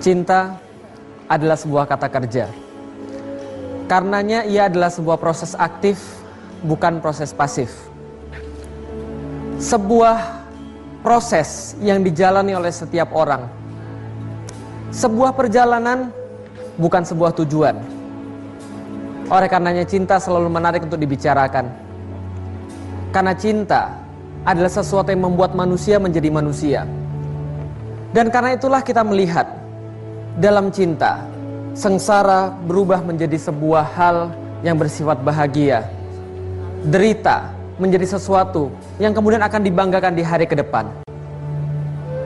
Cinta adalah sebuah kata kerja. Karenanya ia adalah sebuah proses aktif, bukan proses pasif. Sebuah proses yang dijalani oleh setiap orang. Sebuah perjalanan bukan sebuah tujuan. Oleh karenanya cinta selalu menarik untuk dibicarakan. Karena cinta adalah sesuatu yang membuat manusia menjadi manusia. Dan karena itulah kita melihat dalam cinta, sengsara berubah menjadi sebuah hal yang bersifat bahagia. Derita menjadi sesuatu yang kemudian akan dibanggakan di hari ke depan.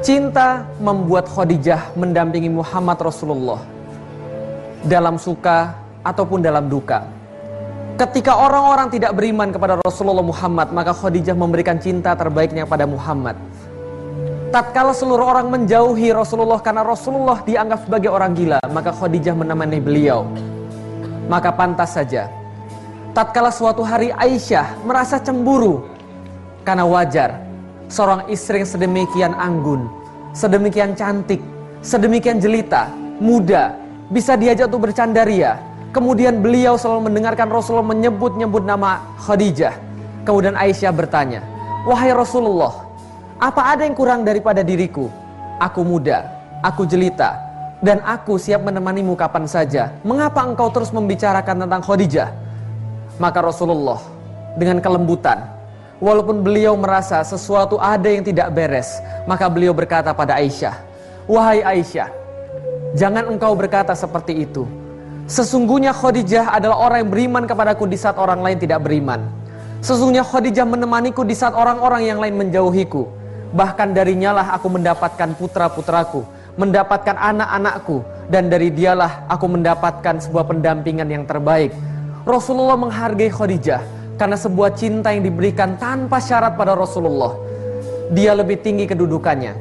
Cinta membuat Khadijah mendampingi Muhammad Rasulullah dalam suka ataupun dalam duka. Ketika orang-orang tidak beriman kepada Rasulullah Muhammad, maka Khadijah memberikan cinta terbaiknya pada Muhammad. Tatkala seluruh orang menjauhi Rasulullah karena Rasulullah dianggap sebagai orang gila, maka Khadijah menemani beliau. Maka pantas saja. Tatkala suatu hari Aisyah merasa cemburu karena wajar seorang istri yang sedemikian anggun, sedemikian cantik, sedemikian jelita, muda, bisa diajak untuk bercandaria. Kemudian beliau selalu mendengarkan Rasulullah menyebut-nyebut nama Khadijah. Kemudian Aisyah bertanya, "Wahai Rasulullah, apa ada yang kurang daripada diriku? Aku muda, aku jelita, dan aku siap menemanimu kapan saja. Mengapa engkau terus membicarakan tentang Khadijah?" Maka Rasulullah dengan kelembutan Walaupun beliau merasa sesuatu ada yang tidak beres, maka beliau berkata pada Aisyah, "Wahai Aisyah, jangan engkau berkata seperti itu. Sesungguhnya Khadijah adalah orang yang beriman kepadaku di saat orang lain tidak beriman. Sesungguhnya Khadijah menemaniku di saat orang-orang yang lain menjauhiku. Bahkan darinya lah aku mendapatkan putra-putraku, mendapatkan anak-anakku, dan dari dialah aku mendapatkan sebuah pendampingan yang terbaik." Rasulullah menghargai Khadijah karena sebuah cinta yang diberikan tanpa syarat pada Rasulullah. Dia lebih tinggi kedudukannya,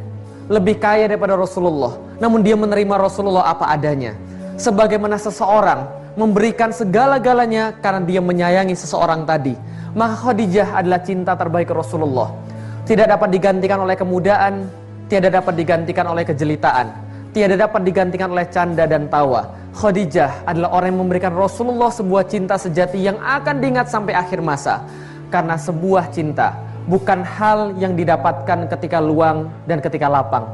lebih kaya daripada Rasulullah. Namun dia menerima Rasulullah apa adanya. Sebagaimana seseorang memberikan segala-galanya karena dia menyayangi seseorang tadi. Maka Khadijah adalah cinta terbaik Rasulullah. Tidak dapat digantikan oleh kemudaan, tidak dapat digantikan oleh kejelitaan, tidak dapat digantikan oleh canda dan tawa Khadijah adalah orang yang memberikan Rasulullah sebuah cinta sejati yang akan diingat sampai akhir masa. Karena sebuah cinta bukan hal yang didapatkan ketika luang dan ketika lapang.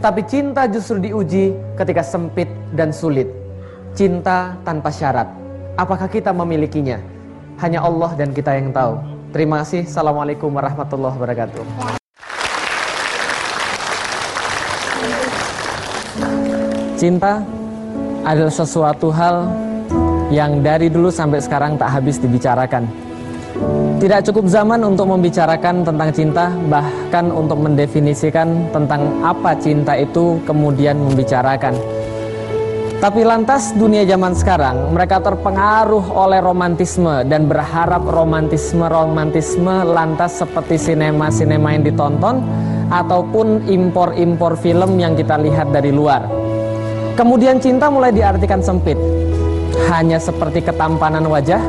Tapi cinta justru diuji ketika sempit dan sulit. Cinta tanpa syarat. Apakah kita memilikinya? Hanya Allah dan kita yang tahu. Terima kasih. Assalamualaikum warahmatullahi wabarakatuh. Cinta adalah sesuatu hal yang dari dulu sampai sekarang tak habis dibicarakan. Tidak cukup zaman untuk membicarakan tentang cinta, bahkan untuk mendefinisikan tentang apa cinta itu kemudian membicarakan. Tapi lantas dunia zaman sekarang mereka terpengaruh oleh romantisme dan berharap romantisme-romantisme lantas seperti sinema-sinema yang ditonton ataupun impor-impor film yang kita lihat dari luar. Kemudian cinta mulai diartikan sempit, hanya seperti ketampanan wajah,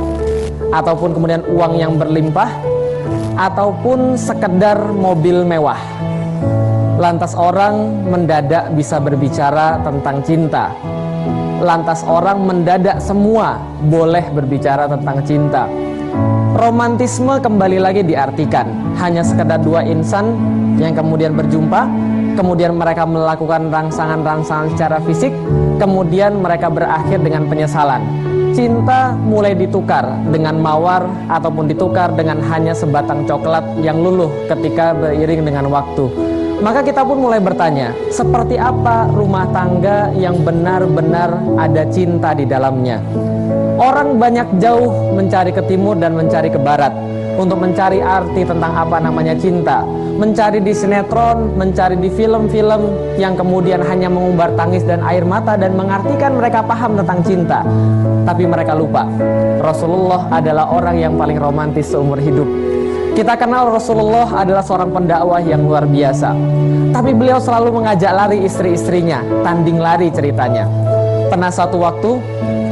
ataupun kemudian uang yang berlimpah, ataupun sekedar mobil mewah. Lantas orang mendadak bisa berbicara tentang cinta. Lantas orang mendadak semua boleh berbicara tentang cinta. Romantisme kembali lagi diartikan hanya sekedar dua insan yang kemudian berjumpa kemudian mereka melakukan rangsangan-rangsangan secara fisik, kemudian mereka berakhir dengan penyesalan. Cinta mulai ditukar dengan mawar ataupun ditukar dengan hanya sebatang coklat yang luluh ketika beriring dengan waktu. Maka kita pun mulai bertanya, seperti apa rumah tangga yang benar-benar ada cinta di dalamnya? Orang banyak jauh mencari ke timur dan mencari ke barat untuk mencari arti tentang apa namanya cinta mencari di sinetron, mencari di film-film yang kemudian hanya mengumbar tangis dan air mata dan mengartikan mereka paham tentang cinta. Tapi mereka lupa, Rasulullah adalah orang yang paling romantis seumur hidup. Kita kenal Rasulullah adalah seorang pendakwah yang luar biasa. Tapi beliau selalu mengajak lari istri-istrinya, tanding lari ceritanya. Pernah satu waktu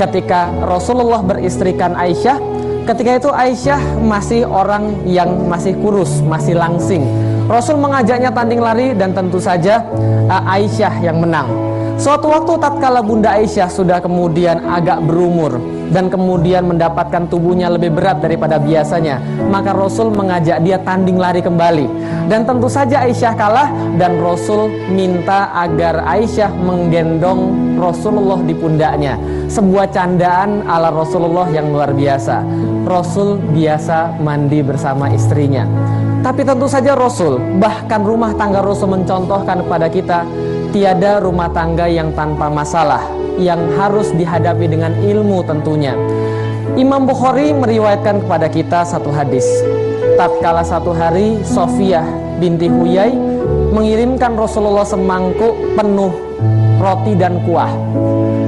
ketika Rasulullah beristrikan Aisyah, ketika itu Aisyah masih orang yang masih kurus, masih langsing Rasul mengajaknya tanding lari dan tentu saja uh, Aisyah yang menang. Suatu waktu tatkala Bunda Aisyah sudah kemudian agak berumur dan kemudian mendapatkan tubuhnya lebih berat daripada biasanya, maka Rasul mengajak dia tanding lari kembali. Dan tentu saja Aisyah kalah dan Rasul minta agar Aisyah menggendong Rasulullah di pundaknya. Sebuah candaan ala Rasulullah yang luar biasa. Rasul biasa mandi bersama istrinya. Tapi tentu saja Rasul, bahkan rumah tangga Rasul mencontohkan kepada kita tiada rumah tangga yang tanpa masalah yang harus dihadapi dengan ilmu tentunya. Imam Bukhari meriwayatkan kepada kita satu hadis. Tatkala satu hari Sofiyah binti Huyai mengirimkan Rasulullah semangkuk penuh roti dan kuah.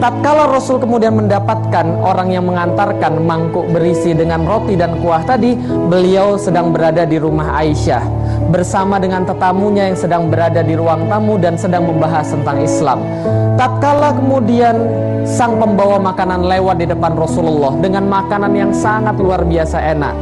Tatkala Rasul kemudian mendapatkan orang yang mengantarkan mangkuk berisi dengan roti dan kuah tadi, beliau sedang berada di rumah Aisyah bersama dengan tetamunya yang sedang berada di ruang tamu dan sedang membahas tentang Islam. Tatkala kemudian sang pembawa makanan lewat di depan Rasulullah dengan makanan yang sangat luar biasa enak.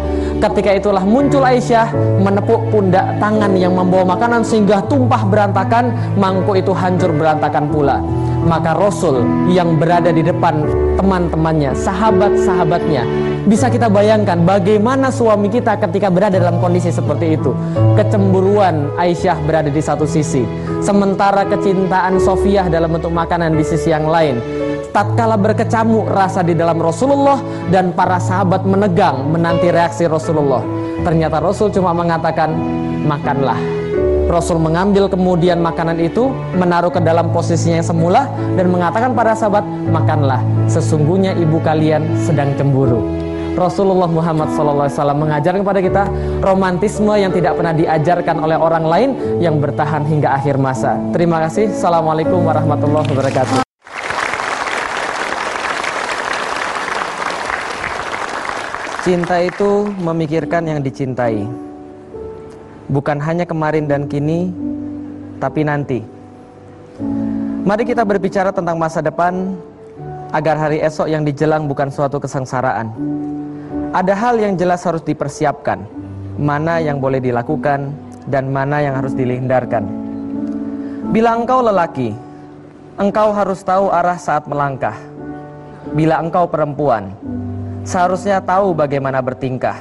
Ketika itulah muncul Aisyah menepuk pundak tangan yang membawa makanan sehingga tumpah berantakan, mangkuk itu hancur berantakan pula. Maka Rasul yang berada di depan teman-temannya, sahabat-sahabatnya, bisa kita bayangkan bagaimana suami kita ketika berada dalam kondisi seperti itu. Kecemburuan Aisyah berada di satu sisi, sementara kecintaan Sofiah dalam bentuk makanan di sisi yang lain tatkala berkecamuk rasa di dalam Rasulullah dan para sahabat menegang menanti reaksi Rasulullah. Ternyata Rasul cuma mengatakan, "Makanlah." Rasul mengambil kemudian makanan itu, menaruh ke dalam posisinya yang semula dan mengatakan pada sahabat, "Makanlah, sesungguhnya ibu kalian sedang cemburu." Rasulullah Muhammad SAW mengajarkan kepada kita romantisme yang tidak pernah diajarkan oleh orang lain yang bertahan hingga akhir masa. Terima kasih. Assalamualaikum warahmatullahi wabarakatuh. Cinta itu memikirkan yang dicintai. Bukan hanya kemarin dan kini, tapi nanti. Mari kita berbicara tentang masa depan agar hari esok yang dijelang bukan suatu kesengsaraan. Ada hal yang jelas harus dipersiapkan, mana yang boleh dilakukan dan mana yang harus dihindarkan. Bila engkau lelaki, engkau harus tahu arah saat melangkah. Bila engkau perempuan, seharusnya tahu bagaimana bertingkah.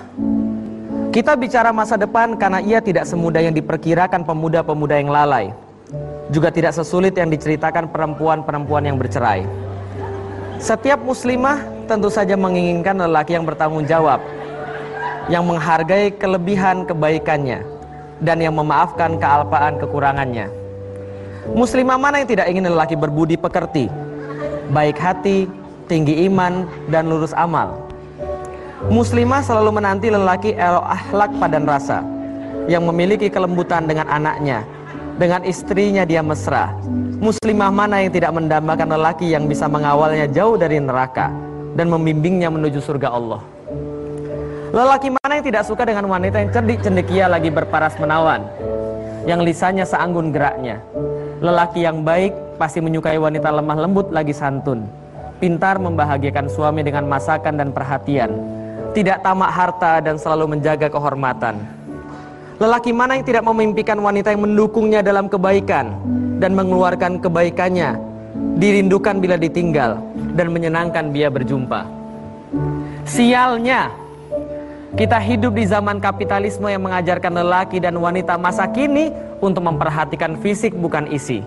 Kita bicara masa depan karena ia tidak semudah yang diperkirakan pemuda-pemuda yang lalai. Juga tidak sesulit yang diceritakan perempuan-perempuan yang bercerai. Setiap muslimah tentu saja menginginkan lelaki yang bertanggung jawab, yang menghargai kelebihan kebaikannya, dan yang memaafkan kealpaan kekurangannya. Muslimah mana yang tidak ingin lelaki berbudi pekerti, baik hati, tinggi iman, dan lurus amal. Muslimah selalu menanti lelaki elok akhlak padan rasa yang memiliki kelembutan dengan anaknya, dengan istrinya dia mesra. Muslimah mana yang tidak mendambakan lelaki yang bisa mengawalnya jauh dari neraka dan membimbingnya menuju surga Allah. Lelaki mana yang tidak suka dengan wanita yang cerdik cendekia lagi berparas menawan, yang lisannya seanggun geraknya. Lelaki yang baik pasti menyukai wanita lemah lembut lagi santun, pintar membahagiakan suami dengan masakan dan perhatian, tidak tamak harta dan selalu menjaga kehormatan. Lelaki mana yang tidak memimpikan wanita yang mendukungnya dalam kebaikan dan mengeluarkan kebaikannya, dirindukan bila ditinggal dan menyenangkan bila berjumpa. Sialnya, kita hidup di zaman kapitalisme yang mengajarkan lelaki dan wanita masa kini untuk memperhatikan fisik bukan isi.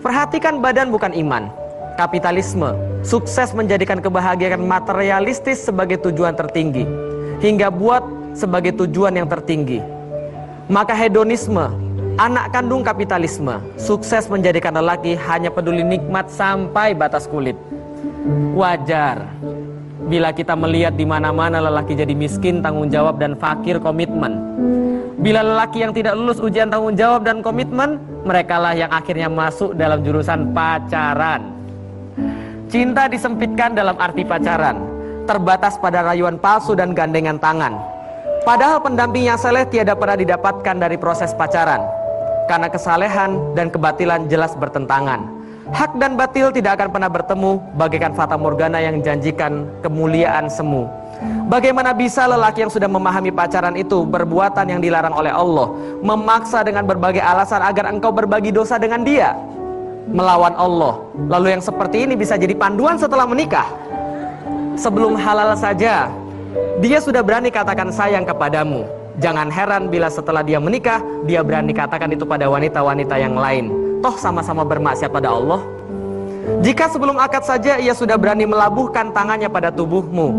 Perhatikan badan bukan iman. Kapitalisme sukses menjadikan kebahagiaan materialistis sebagai tujuan tertinggi hingga buat sebagai tujuan yang tertinggi. Maka hedonisme, anak kandung kapitalisme, sukses menjadikan lelaki hanya peduli nikmat sampai batas kulit. Wajar bila kita melihat di mana-mana lelaki jadi miskin, tanggung jawab dan fakir komitmen. Bila lelaki yang tidak lulus ujian tanggung jawab dan komitmen, merekalah yang akhirnya masuk dalam jurusan pacaran. Cinta disempitkan dalam arti pacaran, terbatas pada rayuan palsu dan gandengan tangan. Padahal pendamping yang saleh tiada pernah didapatkan dari proses pacaran, karena kesalehan dan kebatilan jelas bertentangan. Hak dan batil tidak akan pernah bertemu bagaikan fata morgana yang janjikan kemuliaan semu. Bagaimana bisa lelaki yang sudah memahami pacaran itu berbuatan yang dilarang oleh Allah, memaksa dengan berbagai alasan agar engkau berbagi dosa dengan dia, melawan Allah. Lalu yang seperti ini bisa jadi panduan setelah menikah. Sebelum halal saja, dia sudah berani katakan sayang kepadamu. Jangan heran bila setelah dia menikah, dia berani katakan itu pada wanita-wanita yang lain. Toh sama-sama bermaksiat pada Allah. Jika sebelum akad saja ia sudah berani melabuhkan tangannya pada tubuhmu,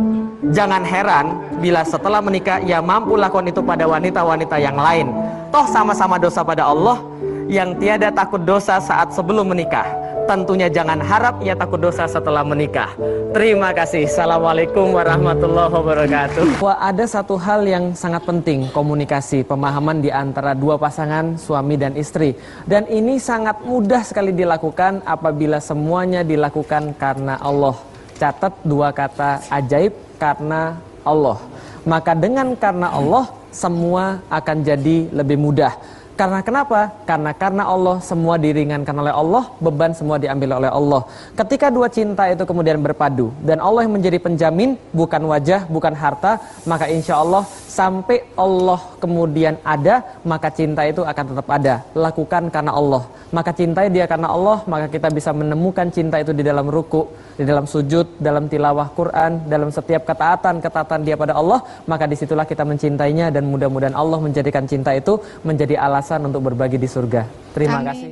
jangan heran bila setelah menikah ia mampu lakukan itu pada wanita-wanita yang lain. Toh sama-sama dosa pada Allah yang tiada takut dosa saat sebelum menikah. Tentunya jangan harap ia takut dosa setelah menikah. Terima kasih. Assalamualaikum warahmatullahi wabarakatuh. Wah, ada satu hal yang sangat penting, komunikasi, pemahaman di antara dua pasangan suami dan istri. Dan ini sangat mudah sekali dilakukan apabila semuanya dilakukan karena Allah. Catat dua kata ajaib karena Allah. Maka dengan karena Allah semua akan jadi lebih mudah. Karena kenapa? Karena karena Allah semua diringankan oleh Allah, beban semua diambil oleh Allah. Ketika dua cinta itu kemudian berpadu dan Allah yang menjadi penjamin bukan wajah, bukan harta, maka insya Allah sampai Allah kemudian ada, maka cinta itu akan tetap ada. Lakukan karena Allah. Maka cintai dia karena Allah, maka kita bisa menemukan cinta itu di dalam ruku, di dalam sujud, dalam tilawah Quran, dalam setiap ketaatan-ketaatan dia pada Allah, maka di situlah kita mencintainya dan mudah-mudahan Allah menjadikan cinta itu menjadi alasan untuk berbagi di surga. Terima Amin. kasih.